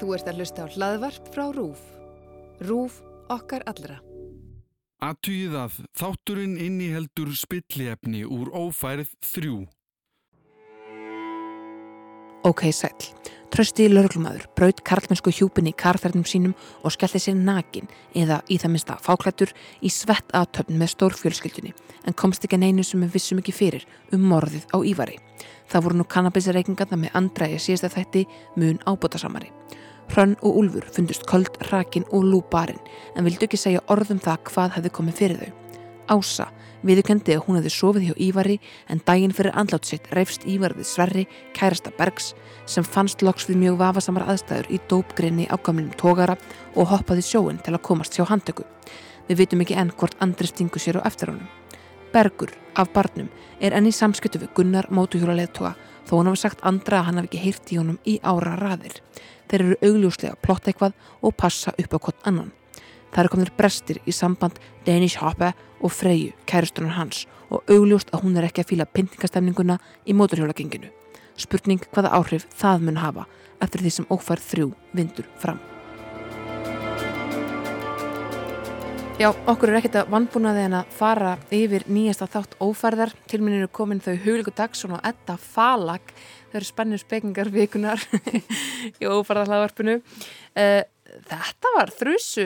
Þú ert að hlusta á hlaðvarp frá RÚF. RÚF okkar allra. Aðtugið að þátturinn inniheldur spilliefni úr ófærið þrjú. Ok, sæl. Trösti lörglumæður braut karlmennsku hjúpin í karþarnum sínum og skellti sér nakin eða í það minnsta fáklættur í svett aðtöfn með stórfjölskyldunni en komst ekki að neinu sem við vissum ekki fyrir um morðið á Ívari. Það voru nú kannabisreikingarna með andræði síðasta þætti mun ábútasamari. Hrönn og Úlfur fundust köld, rakin og lúbarinn en vildu ekki segja orðum það hvað hefði komið fyrir þau. Ása viðurkendi að hún hefði sofið hjá Ívari en daginn fyrir andlátt sitt reyfst Ívarið Sverri, kærasta Bergs sem fannst loks við mjög vafasamar aðstæður í dópgrinni á gamlinum tógara og hoppaði sjóin til að komast hjá handtöku. Við vitum ekki enn hvort andri stingu sér á eftir honum. Bergur af barnum er enn í samskiptu við Gunnar mótuhjóla leðtoga þó hann hafi sagt andra að hann hafi ekki heyrt í honum í ára raðir. Þeir eru augljóslega að plotta eitthvað og passa upp á hvort annan. Það eru kominir brestir í samband Danish Hoppe og Freyju, kærustunar hans og augljóst að hún er ekki að fýla pyntingastemninguna í móturhjólagenginu. Spurning hvaða áhrif það mun hafa eftir því sem ófærð þrjú vindur fram. Já, okkur er ekkert að vannbúnaði en að fara yfir nýjasta þátt ófærðar. Til minn eru komin þau Hugliku Dagsson og Edda Falag. Þau eru spennir spekingar vikunar í ófærðarhlaðvarpinu. Uh, þetta var þrjusu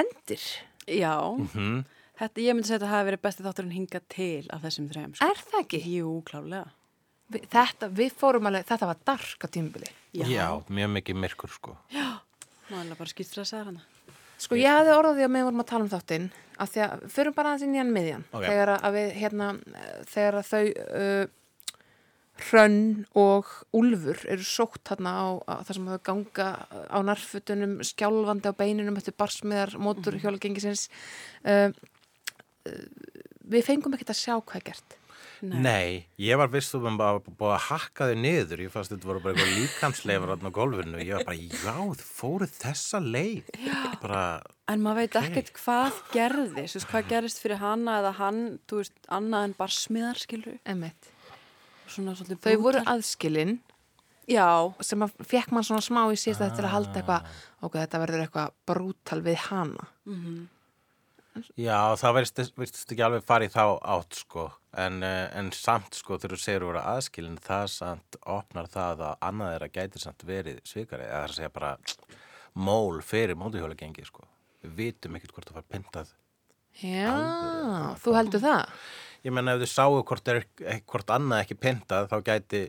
endir. Já, Mhm. þetta, ég myndi segja að þetta hafi verið besti þátturinn hingað til af þessum þrejum. Sko. Er það ekki? Jú, klálega. Vi- Þetta, við fórum alveg, þetta var dark á tímubili. Já, mjög mikið myrkur sko. Málega bara skýrt fyrir að segja hana. Sko ég hafði orðað því að við vorum að tala um þáttinn af því að förum bara aðeins inn í hann miðjan Ok. þegar að við hérna eh, þegar að þau uh, Hrönn og Úlfur eru sótt þarna á, á það sem þau ganga á narfutunum skjálfandi á beininum eftir barsmiðar mótur hjólgengisins uh, uh, við fengum ekkert að sjá hvað er gert Nei. ég var viss um að búið að hakka þau niður. Ég fannst þetta voru bara eitthvað líkansleifar á gólfinu. Ég var bara, já, þau fóruð þessa leið. Bara, En maður veit Ok. ekkert hvað gerðist, þú hvað gerist fyrir hana eða hann, þú veist, annað en barsmiðar, skilur Emmett. Svona svolítið Þau voru brútal. aðskilin Já, sem að fekk mann svona smá í að þetta er að halda eitthvað ok, þetta verður eitthvað brútal við hana já, það verðist, verðist ekki alveg farið þá átt sko. En, eh, en samt sko, þegar þú segir að vera aðskilin, það samt opnar það að annað er að gæti samt verið svikari. Það er að segja bara mól fyrir mótuhjóla gengi sko. Við vitum ekkert hvort það var pyntað Já, þú heldur það? Ég menna ef þið sáu hvort, er, hvort annað ekki pintað þá gæti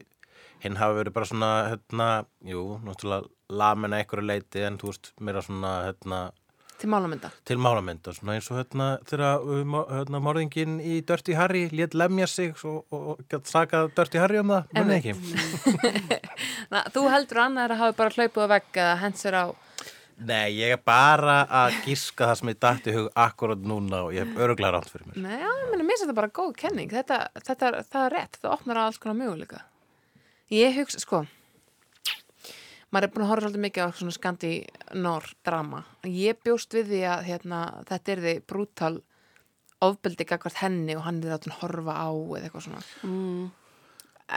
hinn hafi verið bara svona hérna, jú, náttúrulega lamin að einhverju leiti en þú veist, mér að svona hérna, Til málamynda. til málamynda svona eins og hérna þegar mo- hérna, morðingin í Dirty Harry lét lemja sig og, og, og sakað Dirty Harry um það, menn ekki. Na, Þú heldur að annað er að hafa bara hlaupið á vegg eða hent sér á Nei, ég er bara að gíska það sem ég dætti hug akkurat núna og ég hef öruglega ránt fyrir mér. Nei, já, ég meni, mér finnst þetta bara góð kenning. Þetta, þetta, er- það er rétt, það opnar alls konar möguleika. Ég hugsa, sko maður er búin að horfa svolítið mikið á svona skandi nór drama. Ég bjóst við því að hérna, þetta er því brútal ofbeldi gagvart henni og hann er þáttun horfa á eða eitthvað svona.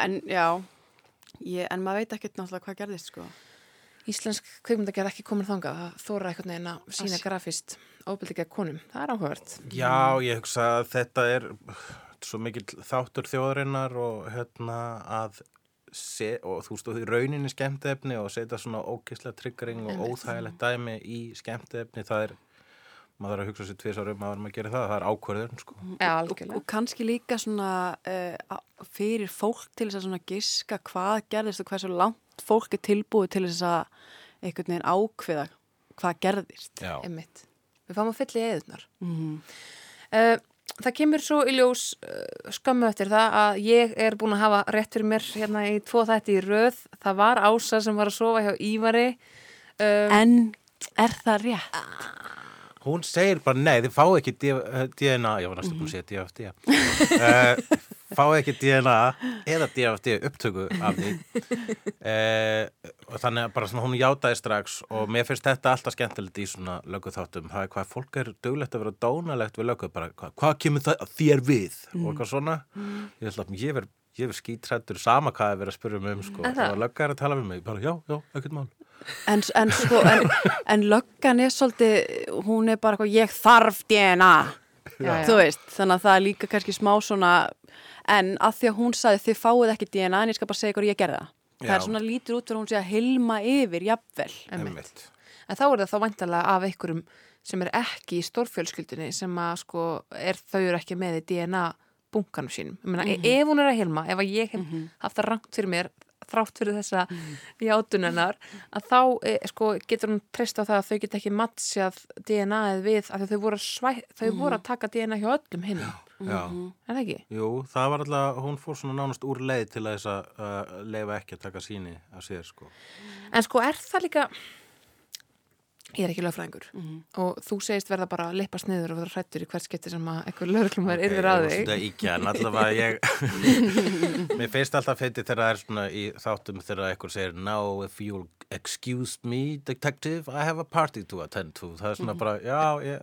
En já, ég, en maður veit ekkert náttúrulega hvað gerðist, sko. Íslensk kveikmyndagerð ekki komin þangað. Það þóra einhvern veginn að sína Ass. grafist ofbeldi gegn konum, það er áhugavert. Já, ég hugsa að þetta er svo mikill þáttur þjóðarinnar og hérna að se, og þú veist, og því rauninni skemmtefni og setja svona ógislega triggering og óþægilegt dæmi í skemmtefni það er, maður þarf að hugsa sér tvisar um að maður gerir það, það er ákvörður sko. Já, og, algjörlega. og kannski líka svona uh, fyrir fólk til þess að svona giska hvað gerðist og hversu langt fólk er tilbúið til þess að einhvern veginn ákveða hvað gerðist. Einmitt. Við fáum að fylla í eðunar Mm. Uh, það kemur svo í ljós uh, skömmu eftir það að ég er búin að hafa rétt fyrir mér hérna í tvo þætti í röð. Það var Ása sem var að sofa hjá Ívari. Um, En er það rétt? hún segir bara nei, þið fáið ekki D- eh, DNA, ég var næstu búin að segja DFD uh, fáið ekki DNA eða DFD upptöku af því. Uh, og þannig að bara svona hún játaði strax og mér finnst þetta alltaf skemmtilegt í svona löguþáttum, það er hvað fólk er duglegt að vera dónalegt við lögu, bara hvað, hvað kemur það þér við? Og eitthvað svona. Ég held að ég verð ég verð skítrættur sama hvað að vera að spyrja mig um sko. Og lögga er að tala við mig, bara já, já, ekkert mál. En, en, sko, en, en löggan er svolítið, hún er bara eitthvað, ég þarf DNA. Þú veist, þannig að það er líka kannski smá svona, en að því að hún sagði þið fáið ekki DNA en ég skal bara segja ykkur ég gerði það. Er svona lítur út fyrir hún sé að hilma yfir, jafnvel. Einmitt. En þá er það þá væntalega af einhverjum sem er ekki í stórfjölskyldunni sem að sko, er, þau eru ekki með í DNA bunkanum sínum. Ég meina, Mhm. ef hún er að hilma, ef að ég hef haft það rangt fyrir mér, þrátt fyrir þessa Mhm. játunennar, að þá e, sko, getur hún treyst á það að þau get ekki mattsjað DNA-ið við, af því að þau voru, að svæ, þau Mhm. voru að taka DNA hjá öllum. Já. Er það ekki? Jú, það var alltaf, hún fór svona nánast úr leið til að þess að uh, leifa ekki að taka síni af sér, sko. En sko, er það líka, ég er ekki lögfræðingur Mhm. og þú segist verða bara að lippast niður og vera hrættur í hvert skipti sem að eitthvað okay, yfir að þig. Þetta íkja, en allavega ég, mér finnst alltaf feiti þegar það er svona í þáttum þegar eitthvað segir Now if you'll excuse me, detective, I have a party to attend to. Það er svona Mhm. bara, já, ég,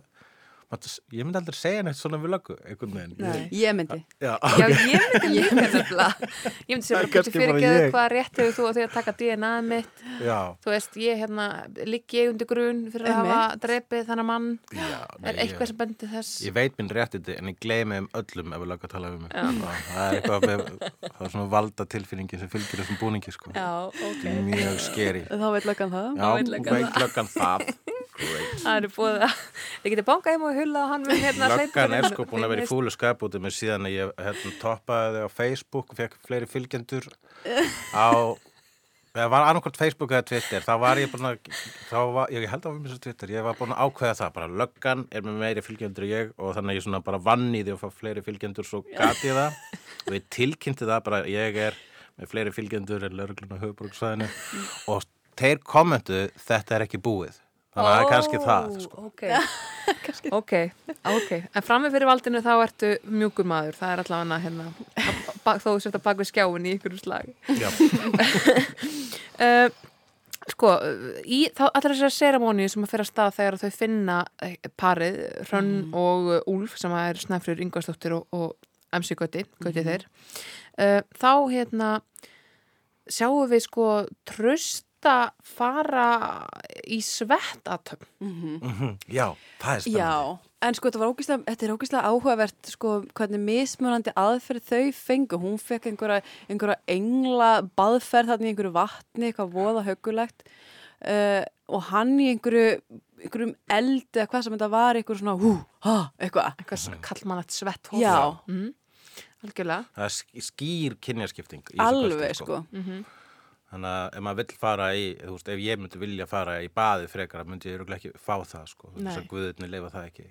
ég myndi aldrei segja neitt svona við löggu, einhvern veginn. Nei, ég myndi. Já, Já, ég myndi líka nefnilega. Ég myndi er bara, kannski fyrir bara ekki ég. hvað rétt hefur þú á því að taka DNA mitt. já, Þú veist, ég hérna, ligg ég undir grun fyrir að hafa drepið þannig mann. já. Er nei, eitthvað ég- sem bendir þess? Ég veit minn réttindi en ég gleymi um öllum ef við lögum að tala um mig. Það er eitthvað með, það er svona valda tilfinningin sem fylgir þessum búningi sko. Já, ok. Mjög skeri. Þá veit löggan það. Löggan veit löggan það. Það eru búið að, þið getið bankað heim og hulla og hann mun hérna Löggan er sko búin að vera í fúlu skapúti með síðan að ég hérna, toppaði á Facebook og fekk fleiri fylgjendur á Það var annarkvæmt Facebook eða Twitter, þá var ég búin að, þá var, ég held að við misast Twitter, ég var búin að ákveða það, bara. Löggan er með meiri fylgjendur en ég og þannig að ég svona bara vann í því að fá fleiri fylgjendur, svo gati ég það. Og ég tilkynnti það bara, ég er með fleiri fylgjendur er þannig að það er kannski það, sko. Ok, ok, ok. En frammi fyrir valdinu þá ertu mjúkur maður. Það er allavega hérna, að- bak- þó þú sért að baka við skjáin í ykkur slag. Já. Uh, sko, í þá allar þessar seramóni sem að fyrir að stað þegar þau finna eh, parið, Hrönn og uh, Úlf sem að er Snæfrur Ingvarsdóttir og, og MC Götti, Götti þeir uh, þá hérna sjáum við sko trösta fara í svettatöfn Mhm, Já, það er spennandi. Já, en sko þetta var ógíslega, þetta er ógíslega áhugavert sko hvernig mismunandi aðferð þau fengu, hún fekk einhverja, einhverja engla baðferð þarna í einhverju vatni, eitthvað voða högulegt uh, og hann í einhverju, einhverjum eldi eða hvað sem þetta var, einhverju svona hú, ha, eitthvað. eitthvað mm. kallmannat svetthóð Já, mm. algjörlega Það er sk- skýr kynjaskipting alveg kvöldi, sko. Þannig að ef maður vill fara í, þú veist, ef ég myndi vilja fara í baði frekar, myndi ég örugglega ekki fá það, sko. Þess að guðurni leifa það ekki.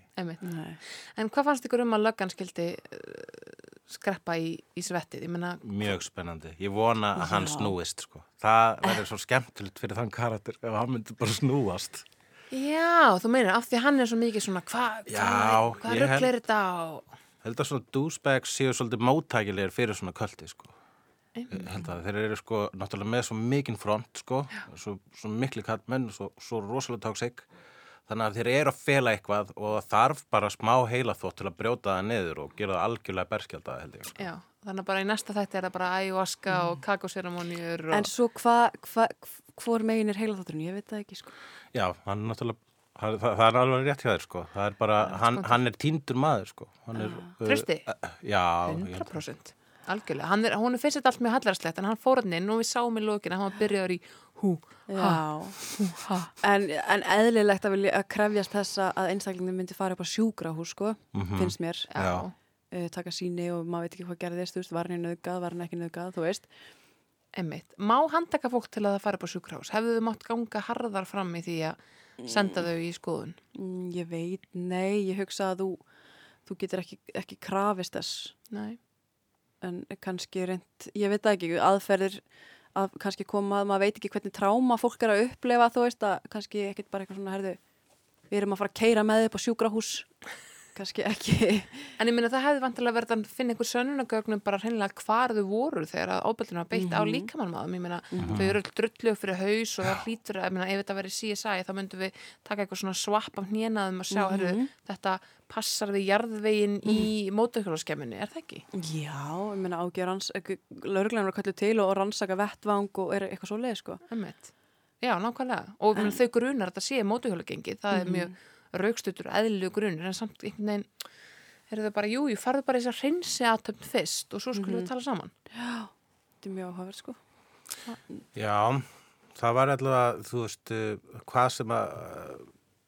En hvað fannst ykkur um að löggan skildi uh, skreppa í, í svettið? Ég meina, Mjög spennandi. Ég vona að hann Já. snúist, sko. Það verður svo skemmtilegt fyrir þann karakter ef hann myndi bara snúast. já, þú meinar, af því hann er svo mikið svona, hvað hva, held- er þetta á? Held að svona douchebags séu svolítið móttækilegir fyrir svona köldi, sko. Ég held að þeir eru sko náttúrulega með svo mikinn front sko, svo, svo mikli kallmenn, svo, svo rosalega tóksik þannig að þeir eru að fela eitthvað og það þarf bara smá heila þótt til að brjóta það niður og gera það algjörlega berskjaldað held ég sko. Já, þannig að bara í næsta þætti er það bara ayahuasca og kakóseramóniur og... En svo hvað, hva, hvor megin er heila þátturinn? Ég veit það ekki sko. Já, hann er náttúrulega hann, það, það er alveg rétt hjá þér sko. Það er bara, hann, hann er týndur maður sko. Hann er, uh, uh, Já, ég held að- 100% Algjörlega, hann er, hún er fyrst þetta allt mjög hallarslegt en hann fór hann inn og við sáum í lókinu að hann var byrjaður í hú, ha, hú, ha. En, en eðlilegt að vilja að krefjast þessa að einstaklingin myndi fara upp á sjúkrahús sko, finnst mér. Uh, taka síni og maður veit ekki hvað gerðist, þú veist, var hann nöðgað, var hann ekki nöðgað, þú veist. emmitt Má handtaka fólk til að það fara upp á sjúkrahús? Hefðu þau mátt ganga harðar fram í því að senda þau í skoðun? Mm, ég veit, nei, ég hugsa að þú, þú getur ekki, ekki krafist þess, Nei, en kannski reynd, ég veit ekki, aðferðir að kannski koma, maður veit ekki hvernig tráma fólk er að upplefa, þú veist, að kannski ekkit bara eitthvað svona, herðu, við erum að fara að keira með upp á sjúkrahús, kannski ekki, En ég minna það hefði vantilega verið að finna einhver sönnunagögnum bara hreinlega hvar þau voru þegar að ábyrðinu var beitt á líkamannmáðum. Ég minna þau eru öll drullu fyrir haus og það hlýtur að, ég minna ef þetta verið CSI þá myndum við taka eitthvað svona svapp af hnénaðum að sjá, mm Mhm. þetta passar við jarðvegin í mótökjólaskemminni, er það ekki? já, ég meina ágjör hans, lauruglæðan var kallu til og rannsaka vettvang og er eitthvað svo leið, sko. Já, nákvæmlega. Og en... þau grunar að þetta sé mótuhjólagengi. Það er mjög raukstutur, eðlu grunir, en samt einhvern veginn er þau bara, jú, ég farðu bara þess að reynsi aðtöfn fyrst og svo skulum við tala saman. Þetta er mjög áhugavert sko. Já, það var allavega, þú veist, uh, hvað sem að uh,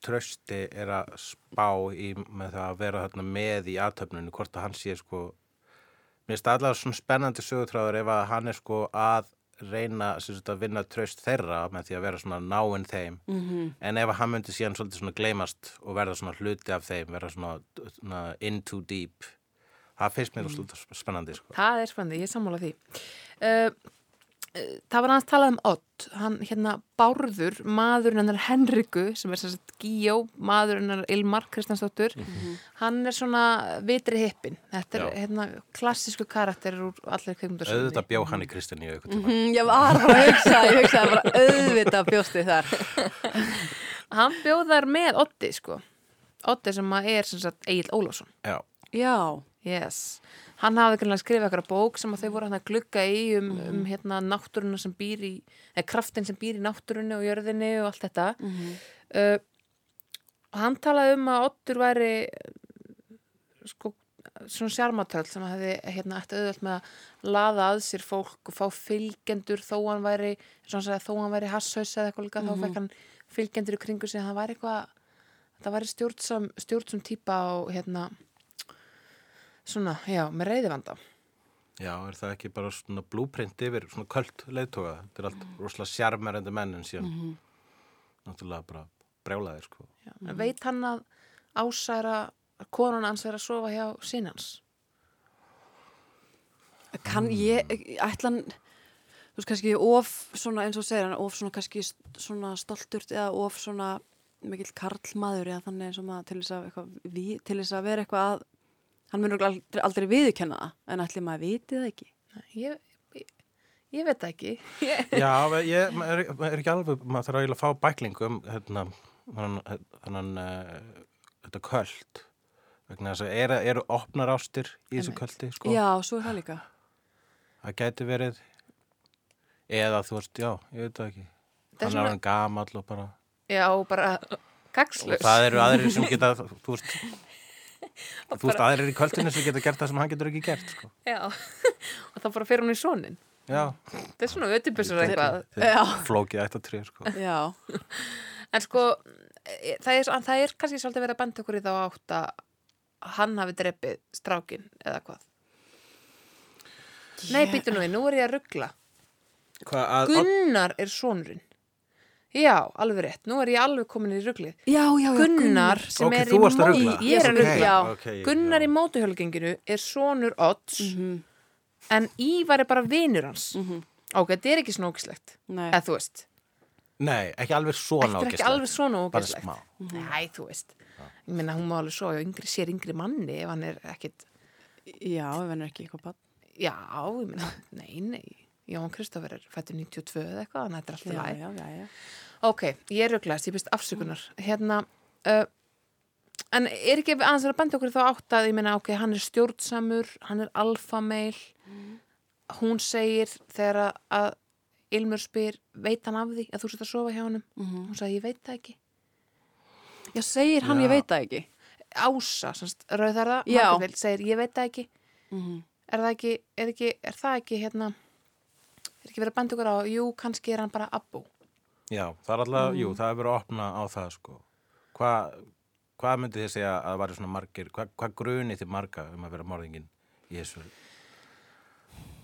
trösti er að spá í með það að vera þarna með í aðtöfnunni, hvort að hann sé sko, mér finnst allavega svona spennandi sögutráður ef að hann er sko að reyna sagt, að vinna tröst þeirra með því að vera svona náinn þeim -hmm. en ef að hann myndi síðan svolítið svona gleymast og verða svona hluti af þeim, verða svona, svona in too deep það finnst mér mm. spennandi sko. Það er spennandi, ég sammála því. Uh, það var hans talað um Ott, hann hérna Bárður, maðurinn hennar Henriku sem er sagt Gíó, maðurinn hennar Ilmar Kristjánsdóttur, mm -hmm. hann er svona vitri hippin, þetta er Já. hérna klassísku karakterir úr allir kveikmundur. Auðvitað bjó hann í Kristján í auðvitað. Mm -hmm, ég var að hugsa, ég hugsaði bara auðvitað bjósti þar. hann bjóðar með Otti sko, Otti sem er sagt Egil Ólásson. Já. Já. Yes hann hafði kannski skrifað eitthvað bók sem þau voru hann að glugga í um, mm. um hérna náttúruna sem býr í eða kraftin sem býr í náttúrunni og jörðinni og allt þetta mm -hmm. uh, og hann talaði um að Ottur væri sko svona sjarmatöld sem hefði hérna eftir auðvöld með að laða að sér fólk og fá fylgjendur þó hann væri segja, þó hann væri hasshaus eða eitthvað líka mm -hmm. þá fekk hann fylgjendur í kringu sig hann væri eitthvað það væri stjórnsam, stjórnsam típa og hérna Svona, já, með reyðivanda. Já, er það ekki bara svona blúprint yfir svona kvöld leiðtoga? Þetta er allt mm. rosalega sjarmerandi menn en síðan mm -hmm. náttúrulega bara brjálaðir, sko. Já, mm -hmm. Veit hann að ásæra að konan hans er að sofa hjá sinans? Kann ég, ætlan, þú veist, kannski of svona eins og segir hann, of svona kannski svona stolturt eða of svona mikill karlmaður eða þannig eins og maður til þess að, eitthvað, til þess að vera eitthvað að hann munur aldrei, aldrei viðkenna það en allir maður viti það ekki. Ég, ég, ég veit það ekki. Já, ég er, er ekki alveg maður þarf að fá bæklingum hérna, þannig uh, þetta köld. Vegna þess að eru, eru opnar ástir í þessu köldi sko? Já, svo er það líka. Það gæti verið eða þú veist, já, ég veit það ekki. Hann er hann gamall og bara Já, bara kakslust og það eru aðrir sem geta, þú veist Þú veist, aðrir er í kvöldinu sem getur gert það sem hann getur ekki gert sko. Já, og þá bara fyrir hún í sónin Já. Það er svona ötibusur eitthvað. Flókið eitt að trið sko. Já. En sko, e, það er, það er kannski svolítið verið að benda okkur í þá átt að hann hafi dreppið strákin eða hvað? Yeah. Nei, býtu nú við, nú er ég að ruggla Gunnar er sónurinn Já, alveg rétt. Nú er ég alveg komin í rugglið. Já, já, já. Gunnar sem okay, er í mótu... Ég er að ruggla. Okay, Gunnar já. í mótuhjálfgenginu er sonur Odds mm -hmm. en Ívar er bara vinur hans. Mm -hmm. Ok, þetta er ekki svona ógislegt. Eða þú veist. Nei, ekki alveg svona ógislegt. Þetta er ekki alveg svona ógislegt. Bara smá. Mm -hmm. Nei, þú veist. Ég minna, hún má alveg svo að yngri sér yngri manni ef hann er ekkit... Já, ef hann er ekki eitthvað bann. Já, ég minna, nei, nei. Jón Kristófur er fættur 92 eða eitthvað, þannig að þetta er alltaf læg. Já, já, já. Ok, ég er röglegast, ég byrst afsökunar. Hérna, uh, en er ekki aðeins að benda okkur þá átt að, ég meina, ok, hann er stjórnsamur, hann er alfameil, mm. hún segir þegar að Ilmur spyr, veit hann af því að þú setja að sofa hjá hann? Mm -hmm. Hún sagði, ég veit það ekki. Já, segir hann, Já. ég veit það ekki. Ása, rauðarða, Margurvild, segir, ég veit það ekki. Mm -hmm. Er það ekki, er ekki, er það ekki, hérna, er ekki verið að benda okkur á, jú, kannski er hann bara abbú. Já, það er alltaf, mm. jú, það er verið að opna á það sko. Hvað hva myndi þið segja að það væri svona margir, hvað hva grunni þið marga um að vera morðingin í þessu?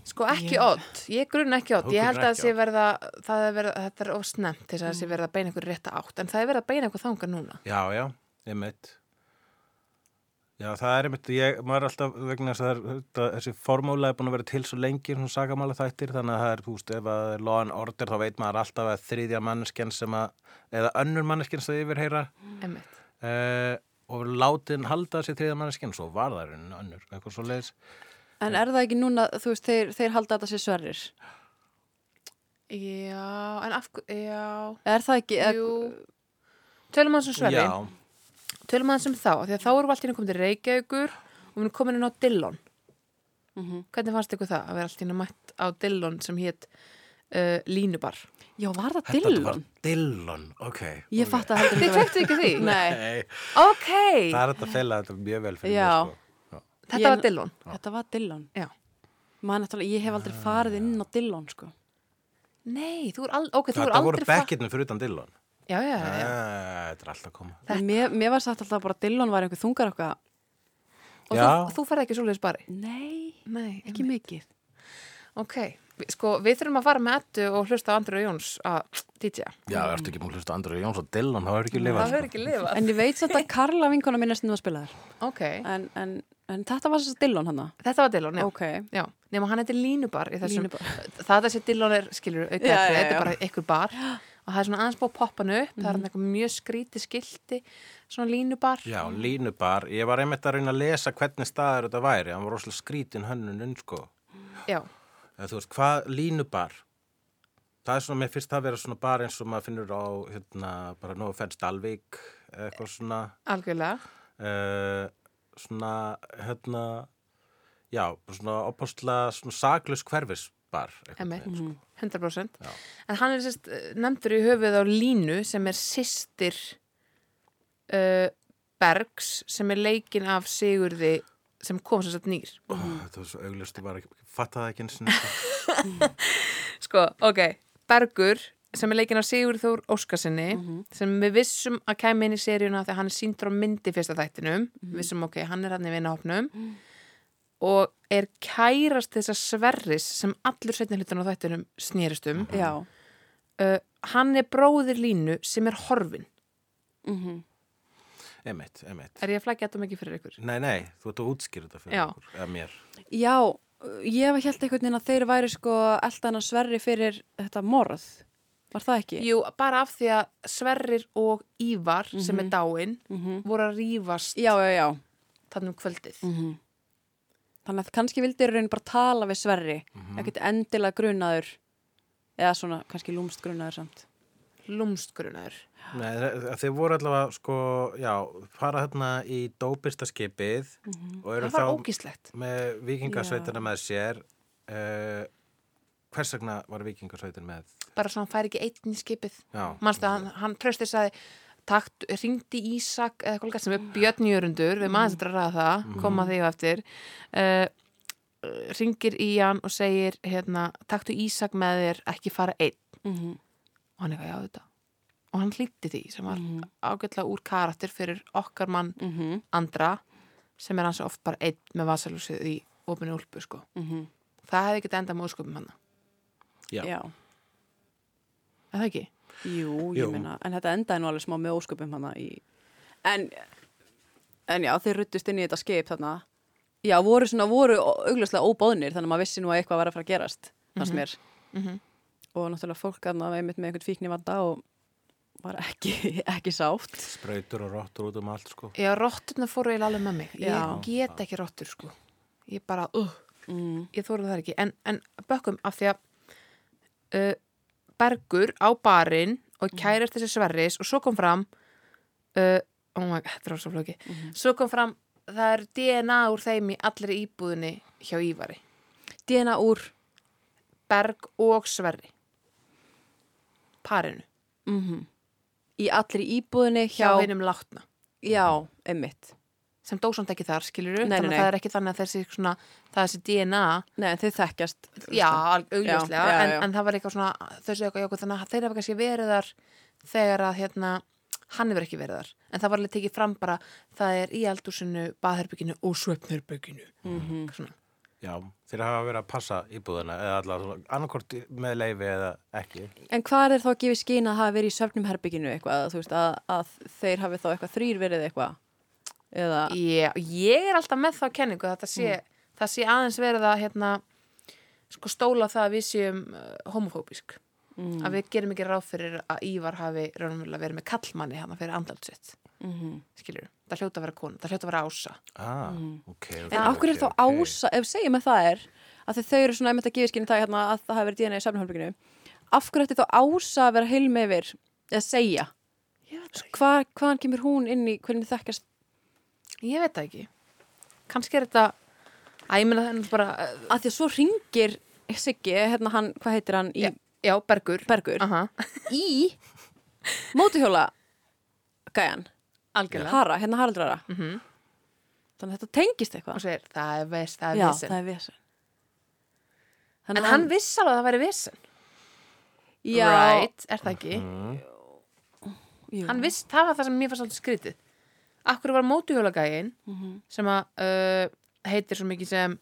Sko ekki yeah. ótt, ég grunn ekki ótt, ég held að sé verða, það er verða, þetta er ofsnemt þess að það sé verða að beina ykkur rétta átt, en það er verða að beina ykkur þanga núna. Já, já, ég meit. Já, það er einmitt, ég, maður er alltaf vegna þess að það, þessi formúla er búin að vera til svo lengi svona sagamála þættir, þannig að það er, þú veist, ef það er law and order þá veit maður alltaf að þriðja manneskinn sem að, eða önnur manneskinn sem þið yfirheyra Einmitt. Uh, og látin halda þessi þriðja manneskinn, svo var það einu önnur, eitthvað svo leiðis. En er það ekki núna, þú veist, þeir, þeir halda þetta sér sverrir? Já, en af, já. Er það ekki? Jú, tölum hans um sverri. Já tölum aðeins um þá, því að þá erum við alltaf komin til Reykjavíkur og við erum komin inn á Dillon mm -hmm. hvernig fannst ykkur það að vera alltaf mætt á Dillon sem hétt uh, línubar. Já, var það Þetta Dillon? var Dillon, ok. Ég fatt að heldur Þið kvektu ekki því? Nei, Nei, Ok, það er þetta að fela þetta mjög vel fyrir Já. mig, sko. þetta Ég- var Dillon. þetta var Dillon. Já. Náttúrulega, ég hef aldrei farið inn á Dillon, sko. Nei, þú er, al ok, þú er Þetta voru aldrei... fa- bekkirnir fyrir utan Dillon. Já, já, já. já. Eh, Þetta er alltaf að koma. Mér, mér var sagt alltaf bara að Dillon var einhver þungar okkar. Og Já. þú, þú ferði ekki svoleiðis bari? Nei, Nei, ekki mikið. Ok, Vi- sko, við þurfum að fara með ettu og hlusta á Andru Jóns að DJ. Já, ertu ekki múin að hlusta á Andru Jóns og Dillon, það er ekki lifað. Það verður ekki lifað. En ég veit samt að Karla vinkona minna stundum að spila þær. Ok, En, en, en þetta var þess að Dillon hann þetta var Dillon, já. Ok. Já, nema hann heitir línubar í þessum, Línubar. það þessi Dillon er, skilur, auka, Já, já, þetta já. er bara ykkur bar og það er svona aðeins búið að poppa hann upp, það er hann eitthvað mjög skríti skilti, svona línubar. Já, línubar. Ég var einmitt að reyna að lesa hvernig staður þetta væri. Hann var rosalega skrítin hönnun, sko. Já, Eða, þú veist, hvað línubar? Það er svona, mér finnst það að vera svona bar eins og maður finnur á, hérna, bara nógu fennst Dalvík, eða eitthvað svona, algjörlega. uh, svona, hérna, já, bara svona opastlega svona saklaus hverfisbar. Einmitt. veginn, sko. 100%. Já. En hann er sérst nefndur í höfuð á Línu sem er systir uh, Bergs sem er leikin af Sigurði sem kom sem sagt nýr. Ó, þetta var svo auglust, ég bara fattaði ekki eins og Sko, ok, Bergur sem er leikin af Sigurði Þór Óskarsinni sem við vissum að kæmi inn í seríuna þegar hann er síndur á myndi fyrsta þættinum vissum ok, hann er hann í vinahopnum og er kærast þessa sverris sem allur setni hlutin á þættinum snýrist um Já. uh, hann er bróðir Línu sem er horfin Mm Emitt, emitt. er ég að flækja þetta mikið fyrir ykkur? Nei, nei, þú ert að útskýra þetta fyrir Já. okkur, eða mér. Já, ég var held einhvern veginn að þeir væri sko eldan að sverri fyrir þetta morð. Var það ekki? Jú, bara af því að Sverrir og Ívar sem er dáinn Mhm. voru að rífast Já, já, já. þannig um kvöldið Mm Þannig að kannski vildi raunin bara tala við sverri, ekkert endilega grunaður, eða svona kannski lúmst grunaður samt. lúmstgrunar Nei, þe- þeir voru allavega, sko, já, fara hérna í dópistaskipið og eru það var þá ógíslegt. með vikingasveitina með sér. Uh, hvers vegna var vikingasveitin með? bara svona hann fær ekki einn í skipið. Mannstu að hann, hann trösti sagði takt, ringdi Ísak eða eitthvað sem er Björn Jörundur, við maður þetta að ræða það koma því og eftir uh, ringir í hann og segir hérna, taktu Ísak með þér ekki fara einn Mm -hmm. og hann eitthvað, já þetta og hann hlýtti því sem var ágætlega úr karakter fyrir okkar mann Mm andra sem er hans oft bara einn með vasalúsið í opinu úlpu sko. -hmm. það hefði ekki endað með úrskupum hann já. Já. er það ekki? Jú, ég meina, en þetta endaði nú alveg smá með ósköpum hana í... En, en já, þeir ruttust inn í þetta skip þarna. Já, voru svona, voru augljóslega óbóðnir, þannig að maður vissi nú að eitthvað var að fara að gerast, fannst mér. Mhm. Og náttúrulega fólk þarna var einmitt með einhvern fíkni vanda og var ekki, ekki sátt. Sprautur og rottur út um allt, sko. Já, rotturna fóru eiginlega alveg með mig ég Já. get ekki rottur sko ég bara, uh, Mm. ég þóru það ekki en, en bökkum af því að uh, Bergur á barinn og kærast þessi sverris og svo kom fram uh, oh my god, þetta er svo flóki svo kom fram, það er DNA úr þeim í allri íbúðinni hjá Ívari. DNA úr, Berg og Sverri. Parinu. Mm í allri íbúðinni hjá hjá, einum látna. Já, einmitt. Sem dósand ekki þar, skilur Nei, þannig nei. að það er ekki þannig að þessi, svona, það er þessi DNA Nei, en þau þekkjast. Já, augljóslega, Já, já, en, já. en það var eitthvað svona, þau séu eitthvað, eitthvað, þannig að þeir hafa kannski verið þar þegar að hérna, hann hefur ekki verið þar. En það var alveg tekið fram bara, það er í eldúsinu, baðherbygginu og svefnherbygginu. Mm. -hmm. Já, þeir hafa verið að passa íbúðina eða allavega annarkort með leifi eða ekki. En hvað er þá að gefa í skýna að hafa verið í söfnum herbygginu eitthvað, þú veist, að, að þeir hafi þá eitthvað þrýr verið eitthvað? Eða, Ég, ég er alltaf með þá kenningu að þetta sé, það sé aðeins verið að hérna, sko stóla það að við séum uh, homofóbísk. mm, Að við gerum ekki ráð fyrir að Ívar hafi raunverulega verið með kallmanni hérna fyrir andaldsitt. mm Skilur, það hljóta að vera konu, það hljóta að vera ása. Ah, ok, ok. En af hverju ok, er þá ása, ef segjum að það er, að þau eru svona einmitt að gefa í skýna það hérna, að það hafi verið DNA í söfnum herbygginu, af hverju ætti þá ása að vera heilm yfir, eða segja? Hva, hvaðan kemur hún inn í hvernig þekkast? Ég veit það ekki. Kannski er þetta, að ég það er bara, uh, Að því að svo ringir Siggi, hérna hann, hvað heitir hann, í, Já. já, Bergur. Bergur, Aha, í mótuhjóla gæjan, algjörlega. Hara, hérna Haraldrara Mhm. þannig að þetta tengist eitthvað. Og segir, það er veist, það er Já, vesen. það er vesen. En að hann viss alveg að það væri vesen. Já, right, er það ekki? Mm. jú. hann viss, það var það sem mér fannst alltaf skrítið akkur var mótuhjólagægin Mhm, sem að uh, heitir svo mikið sem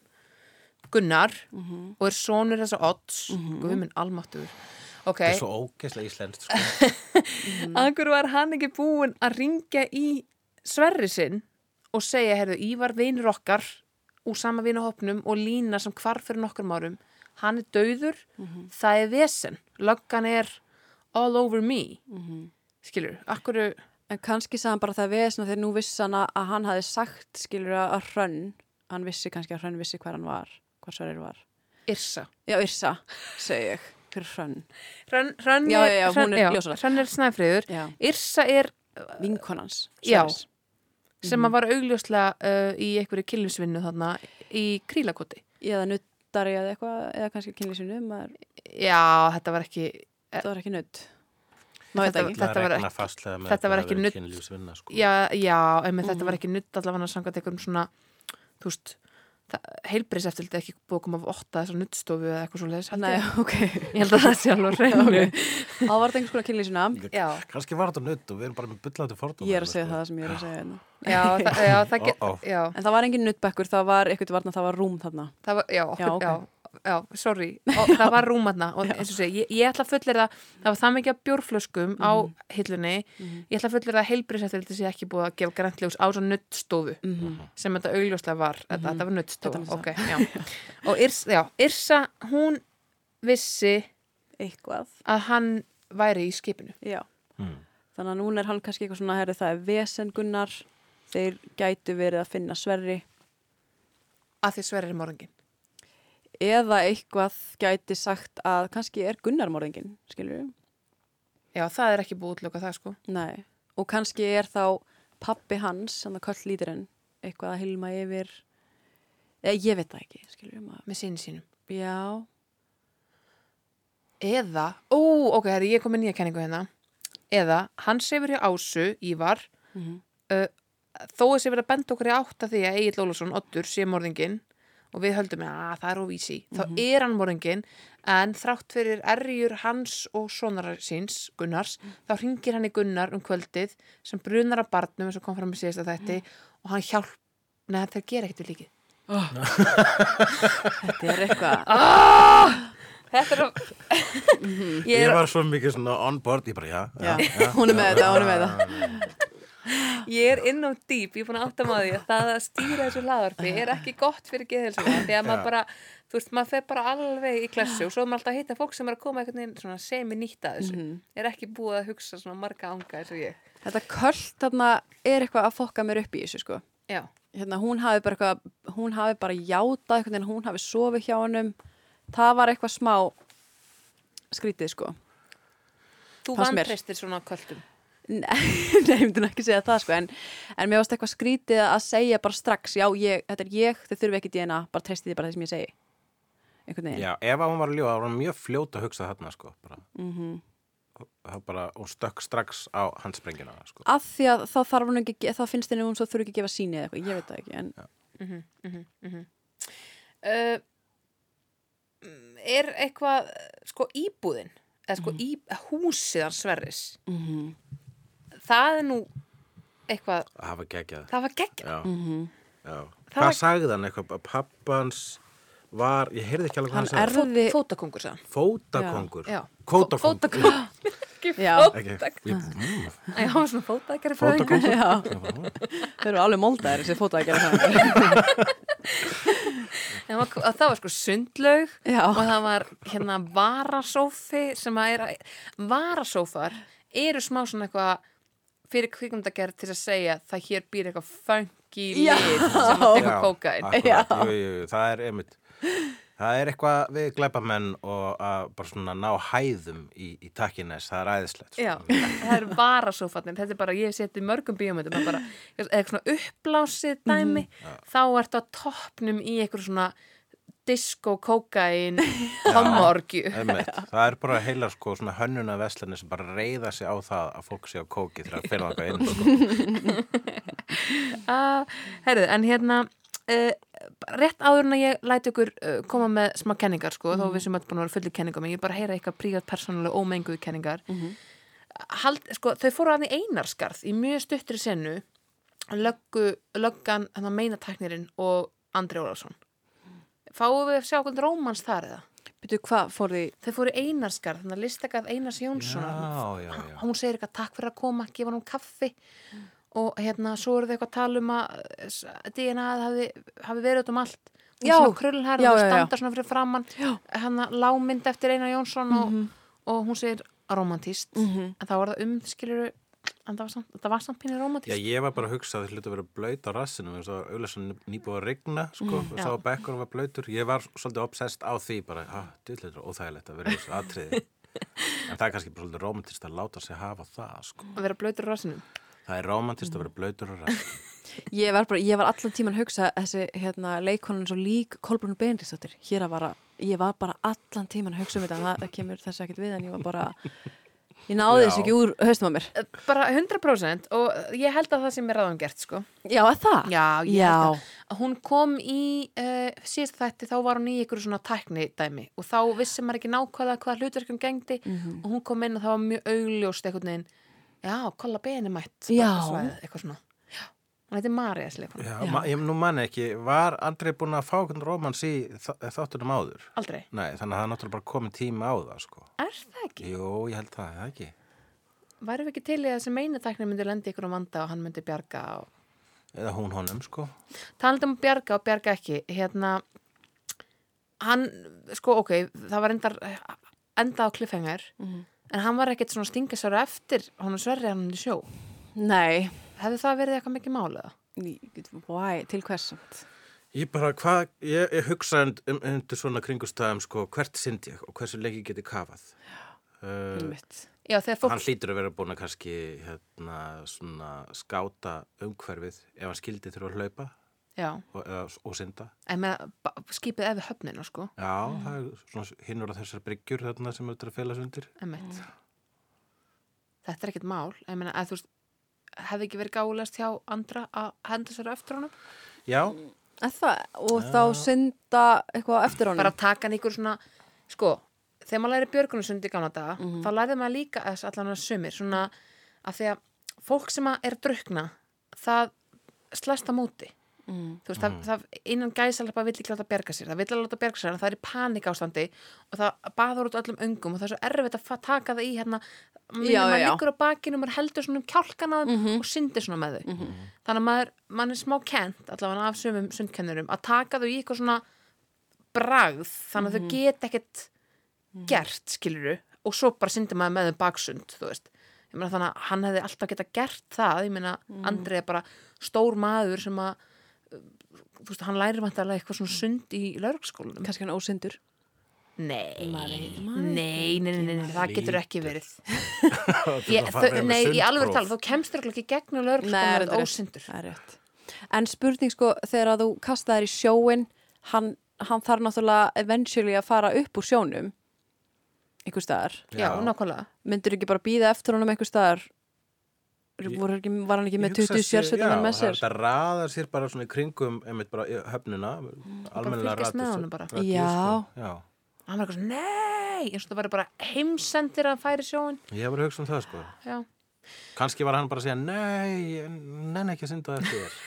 Gunnar mhm, og er sonur þessa odds Mhm. guðminn almáttur ok, Það er svo ógeðslega íslenskt sko. mhm. akkur var hann ekki búinn að ringja í Sverri sinn og segja, heyrðu, Ívar vinur okkar úr sama vinahopnum og Lína sem hvarf fyrir nokkur árum hann er dauður, mhm, það er vesen löggan er all over me mhm. skilur, akkur En kannski sagði hann bara það vesna þegar nú vissi hann að hann hafi sagt skilur að Hrönn, hann vissi kannski að Hrönn vissi hver hann var, hver Sverrir var. Yrsa Já, Yrsa, segi ég, hver Hrönn. Hrönn, Hrönn Já, er, já, já, Hrönn- er ljósara. Hrönn er snæfriður Já, Yrsa er vinkonans. Já. Sem að var augljóslega uh, í einhverju killisvinnu þarna í krílakoti Eða nuttari eða eitthvað, eða kannski kynlísinu, maður, Já, þetta var ekki það var ekki nutt. Þetta- þetta var ekki- þetta var að ekki kynlífsvinna, sko. Já, já, en þetta var ekki nutt allavega samkvæmt einhverjum svona þú veist, heilbriðs eftir þetta ekki búið að koma af åtta þessar nuttstofu eða eitthvað svo leiðis Nei, ok. Ég held að það sé alveg reynu Það var þetta einhvers konar kynlísina. Já, Kannski var þetta nutt og við erum bara með byllandi fordóma. Ég er að segja það sem ég er að segja hérna. já, það, já, það, Uh-oh. já, En það var engin nuttbekkur, það var eitthvað varna, það var rúm þarna. það var, já, Já, ok. Já, sorry. Og það var rúmatna og eins og segja, ég, ég ætla að fullir það það var það mikið bjórflöskum á hillunni, Mhm. ég ætla að fullir það heilbriðs eftir þetta sé ekki búið að gefa græntljós á svo nuttstofu Mhm. sem þetta augljóslega var, þetta, þetta var nuttstofa Þetta var ok, já. Og Yrsa, já, Yrsa, hún vissi Eitthvað. að hann væri í skipinu. Já. Mm. Þannig að núna er hann kannski eitthvað svona, herri, það er vesengunnar, þeir gætu verið að finna sverri. Að því sverri er morgin eða eitthvað gæti sagt að kannski er Gunnar morðingin, skilur við? já, það er ekki búið útloka það sko Nei. Og kannski er þá pappi hans, hann að köll lítirinn, eitthvað að hilma yfir, eða ég veit það ekki, skilur við maður. með sinni sínum Já, eða, ó, ok, herri, ég kom með nýja kenningu hérna eða, hann sefur hjá Ásu, Ívar Mhm. uh, þó sé verið að benda okkur í átt að því að Egil Ólafsson, Oddur, sé morðingin og við höldum að það er óvísi þá er hann morðingin en þrátt fyrir erjur hans og sonar síns, Gunnars þá ringir hann í Gunnar um kvöldið sem brunar af barnum eins og kom fram með síðasta þætti og hann hjálp, neða þeir gera ekkert við líkið. Þetta er eitthvað. Þetta er að Mhm. ég Ég er, var svo mikið svona on board, ég bara, já, Já, já, hún er með þetta, hún er með þetta. Ég er inn á dýp, ég er búin að átta maður því að það að stýra þessu hlaðarpi er ekki gott fyrir geðhelsuna því að maður bara, þú veist, maður fer bara alveg í klassu og svo er maður alltaf að hitta fólk sem er að koma einhvern veginn svona semi-nýtt að þessu Mhm. er ekki búið að hugsa svona marga anga eins og ég Þetta köll þarna er eitthvað að fokka mér upp í þessu, sko. Já, Hérna, hún hafi bara eitthvað, hún hafi bara játað eitthvað en hún hafi sofið hjá hennum. Það var eitthvað smá skrítið, sko. þú vantreistir svona kvöldum Nei, ég myndi ekki segja það sko en, en mér varst eitthvað skrítið að segja bara strax, já, ég, þetta er ég, þau þurfi ekki DNA, bara treystið því bara það sem ég segi einhvern veginn Já, ef að hún var að ljóða, þá var hún mjög fljót að hugsa þarna, sko, bara. Mhm. Það bara, hún stökk strax á handsprengina, sko. að því að þá þarf hún ekki, þá finnst henni hún svo þurfi ekki að gefa síni eða eitthvað, ég veit það ekki en uh, Er eitthvað sko íbúðin eða sko í, húsið hans Sverris Mhm. Það er nú eitthvað, Það hafa geggjað. það var Mhm. já. Það Hvað var- sagði hann eitthvað? Pappans var, ég heyrði ekki alveg hvað hann hann sagði. erði fótakongur sagði hann Fótakongur. Fótakongur. Ekki fótakongur. mm, hann var svona. Fótakongur. Mm. þau eru alveg moldaðir þessi fóta að gera það En var- var sko sundlaug Já. og það var hérna varasófi sem að er varasófar eru smá svona eitthvað fyrir kvikmyndagerð til að segja það hér býr eitthvað funky lið sem að Já, kókain það er einmitt það er eitthvað við glæpamenn og að bara svona ná hæðum í, í takkines, það er æðislegt sko. Já, það er varasófarnir, þetta er bara, ég í mörgum bíómyndum, bara, eitthvað svona uppblásið dæmi, þá ertu á toppnum í eitthvað svona disco, kókain homorgju. Það er bara heilar sko svona hönnuna veslanir sem bara reyða sig á það að fólk sé á kóki þegar að það inn sko. uh, Herðu, en hérna uh, rétt áður en að ég læti ykkur uh, koma með smá kenningar sko, þó við sem öll búin að vera fulli kenningum en ég bara heyra eitthvað prívat persónulega ómenguðu kenningar. Hald, sko, þau fóru að því einarskarð í mjög stuttri sennu löggu, löggan hann að meina tæknirinn og Andri Ólafsson fáum við að sjá hvernig rómans þar eða Byrju, hvað fór því? þau fóru í einarskarð, þannig að listakað Einars Jónssonar Já, já, já. hún segir eitthvað takk fyrir að koma, gefa hann kaffi og hérna svo eru þau eitthvað að tala um að s- DNA hafi, hafi verið út um allt hún Já. svona krullhærð Já, og já, já. standa svona fyrir framann hann lámynd eftir Einar Jónsson og, og hún segir romantíst Mhm. en þá var það um, skiluru en það var samt, það var samt pínir Já, romantíst ég var bara að hugsa að það hluti að vera blöyt á rassinu og auðvitað nýbúið að regna sko, og já. sá að bekkur var blöytur ég var svolítið obsessed á því bara, að er óþægilegt að vera í þessu atriði. En það er kannski bara svolítið romantist að láta sig hafa það sko. að vera blöytur á rassinum? Það er romantist að vera blöytur á rassinu Ég var, bara, ég var allan tíman að hugsa þessi hérna, leikonan svo lík Kolbrún Bendisdóttir. Hér að vara, ég var bara allan tíman að hugsa um þetta. Það, það kemur þessu ekkert við en ég var bara, ég náði þessu ekki úr haustum að mér. bara 100% og ég held að það sem er ráðum gert sko Já, er það? já, ég Já. held að að hún kom í uh, síðast þætti þá var hún í ykkur svona tækni dæmi og þá vissi maður ekki nákvæða hvað hlutverkum gengdi Mhm. og hún kom inn og það var mjög augljóst einhvern veginn já, kolla beni mætt Já. eitthvað svona. Hún heiti Marja sleikon Já, ma- ég nú manni ekki, var Andrei búin að fá einhvern romans í þáttunum áður? aldrei, Nei, þannig að það er náttúrulega bara komið tíma á það sko. er það ekki? Jú, ég held það, það ekki væri við ekki til í að þessi meina tækni myndi lendi ykkur um vanda og hann myndi bjarga og eða hún honum sko. talandi um að bjarga og bjarga ekki hérna hann, sko ok það var endar enda á kliffhengar Mhm. en hann var ekkert svona stingasöru eftir hann sverri hann í sjó Nei. Hefði það verið eitthvað mikið málega? Why? Til hversamt? Ég bara, hvað, ég, ég hugsa und- um, undir svona kringustæðum sko, hvert sind ég og hversu lengi geti kafað. Uh. Já, þegar fólk hann hlýtur að vera búin að kannski hérna, svona skáta umhverfið ef hann skildi þurfa að hlaupa Já, og, eða, og synda. en með skipið ef við höfnina sko Já, það er svona hinnur á þessar bryggjur þarna sem þetta að fela sundir. Emmett Þetta er ekkert mál ég meina, að þú veist hefði ekki verið gálegast hjá andra að henda sér eftir honum Já, það? Og þá synda eitthvað eftir honum? bara taka hann ykkur svona sko, þegar maður læri björgunarsund í gamla daga þá lærið maður líka þess allan að sumir svona að því að fólk sem að er drukna það slæst á móti Mm. veist, það, það innan gæsalapa vill ekki láta bjarga sér, það vill að láta bjarga sér en það er í panik ástandi og það baður út öllum öngum og það er svo erfitt að taka það í hérna, Já, maður liggur á bakinu maður heldur svona um kjálkana mm og syndir svona með þau. Þannig að maður, maður er smá kent allavega af sumum sundkennurum að taka þau í eitthvað svona bragð þannig að þau get ekkert gert, skiluru og svo bara syndir maður með þau baksund þú veist. Meina þannig að hann hefði alltaf geta gert það ég meina Andri er bara stór maður sem að þú veist, hann lærir vantarlega eitthvað svona sund í laurugskólanum Kannski hann ósyndur? Nei, nei, nei, nei, nei, nei, það getur ekki verið með nei, í alveg tala, þú kemst örugglega ekki reyndar rétt. ósyndur Það er rétt. En spurning sko, þegar að þú kastaðir í sjóin, hann, hann þarf náttúrulega eventually að fara upp úr sjónum, einhver staðar. já, nákvæmlega Myndur ekki bara býða eftir honum einhver staðar? Voru ekki, var hann ekki með hugsa 20 sér- sérsveitum með Já, sér? það raðar sér bara svona í kringum einmitt bara höfnuna, almennilega fylgjast með radíus- honum bara. Já. sko. Já, hann var eitthvað svona, nei, eins og það væri bara heimsendir að færi sjóin ég hef verið að hugsa um það sko. já, Kanski var hann bara að segja, nei, nenn ekki að synda eftir þér.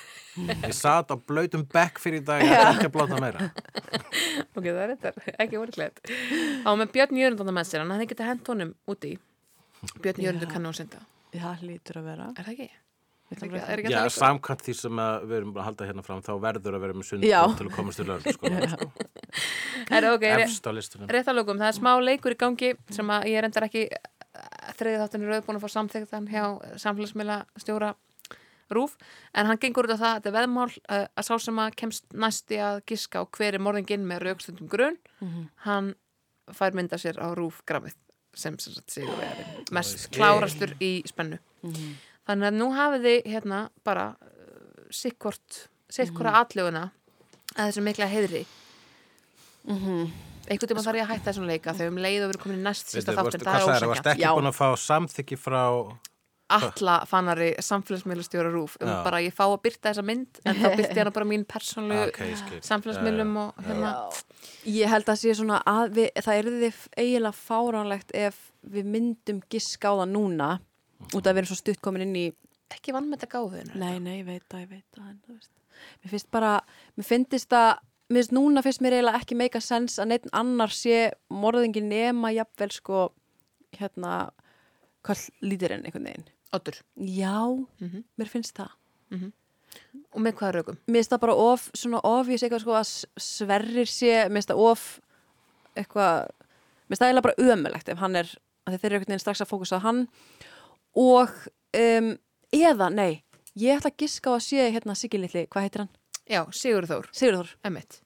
Ég satt á blöytum bekk fyrir í dag, ég ætla ekki að bláta meira. ok, það er þetta, ekki orðilegt á með Björn Jörundan með sér, hann hefði getið hent honum úti Björn Jörundur kannu að synda Já, lítur að vera. er það ekki? Er ekki, ekki Já, samkvæmt því sem að við erum bara að halda hérna fram, þá verður að vera með sund til að komast til lögum, sko. ok, re, Efst á listunum. rétt að lókum, það er smá leikur í gangi sem að ég er endar ekki þriði þáttunni rauð búin að fá samþyktan hjá samfélagsmiðla stjóra Rúf, en hann gengur út af það að þetta er veðmál uh, að sá sem að kemst næsti að giska á hver er morðinginn með raukstundum grunn hann fær mynda sér á Rúf grafið sem sem sagt sigur mest klárastur í spennu þannig að nú hafið þið hérna bara uh, sikkvort, sikkvora mm atlöguna að þessum mikla heiðri einhvern tíma þarf ég að hætta þessum leika þegar um leið og við erum komin í næst sísta þáttin, það er sagði það? Varst ekki Já. búin að fá samþykki frá Alla fannari samfélagsmiðlustjóra rúf um Já. bara ég fá að byrta þessa mynd en þá byrti hana bara mín persónlu Ah, ok, ég skil. samfélagsmiðlum og hérna Ég held að sé svona að við, það er þið eiginlega fáránlegt ef við myndum giska á það núna út af að erum svo stutt komin inn í ekki vann með þetta gáðuðinu Nei, nei, ég veit það, ég veit veist. Mér finnst bara, mér finnst það mér finnst núna finnst mér eiginlega ekki meika sens að neitt annar sé morðingi nema jafnvel sko hérna, hvað lítir enn einhvern veginn Oddur, Já, Mhm. mér finnst það og með hvað rögum? Mér finnst það bara of, svona ofjus eitthvað sko að sverrir sé, mér finnst það of eitthvað, mér finnst það eiginlega bara ömulegt ef hann er, að þeir eru einhvern veginn strax að fókusa á hann og um, eða, nei ég ætla að giska á að sé hérna Siggi litli, hvað heitir hann? Já, Sigur Þór, Sigurður Emmett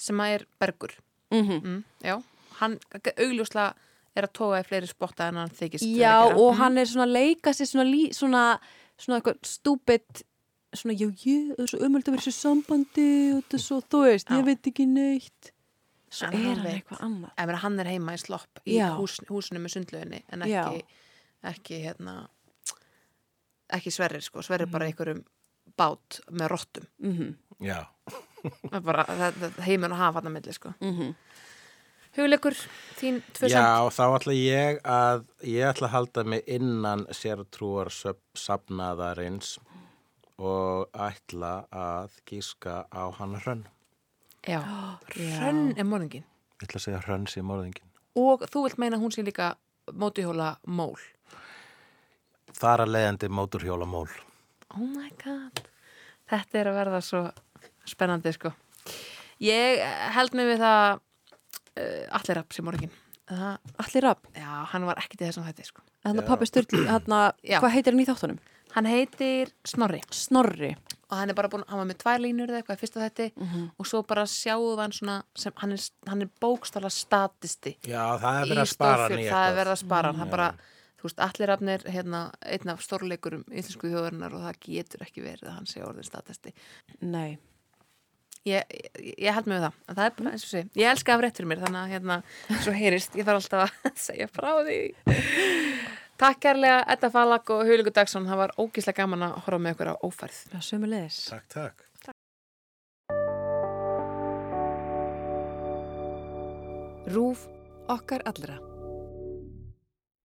sem að er Bergur mm mm, Já, hann augljóslega er að toga í fleiri spotta en hann þykist Já, gera. og Mhm. hann er svona að leika sér svona, lí, svona, svona eitthvað stúpid svona, já, ég er svo vera í þessu sambandi og er svo, þú veist, Já. ég veit ekki neitt svo En er hann veit. eitthvað annað Ef hann er heima í slopp í hús, húsinu með sundlöginni en Já. Ekki, hérna ekki sverrir sko, sverrir bara einhverjum bát með rottum. Mm Já, Það er bara, það, það heimur að hafa hann að milli sko. -hmm. Hugleikur, þín tvö Já samt þá ætla ég að ég ætla að halda mig innan sértrúar safnaðarins og ætla að gíska á hann hrönn. Já, Hrönn er morðingin Ég ætla að segja hrönn sem morðingin og þú vilt meina hún sé líka mótihjóla mól Þar að leiðandi móturhjóla mól Oh my god. Þetta er að verða svo spennandi sko. Ég held mig við það uh, Allir rapp sem morgin Allir Rapp, Já, hann var ekkert í þessum hætti sko. Þannig að pappi Já. hvað heitir hann í þáttunum? Hann heitir Snorri. Snorri. Og hann er bara búin, hann var með tvær línur eða eitthvað í fyrsta þetti Mhm. og svo bara sjáðu hann svona sem, hann er, hann er bókstala statisti Já, það er verið að spara hann í það er eitthvað. verið að spara hann, það Já. er bara, þú veist, allir rafnir hérna, einn af stórleikurum íslensku þjóðarinnar og það getur ekki verið að hann sé orðin statisti Nei. Ég, ég, ég held við það, en það er bara eins og sé. Ég elska af rétt fyrir mér, þannig að hérna svo heyrist, ég þarf alltaf að segja frá því. Takk kærlega, Edda Falag og Huligur Dagsson. Það var ógíslega gaman að horfa með ykkur á ófærð. Já, sömulegis Takk, takk. Rúf okkar allra.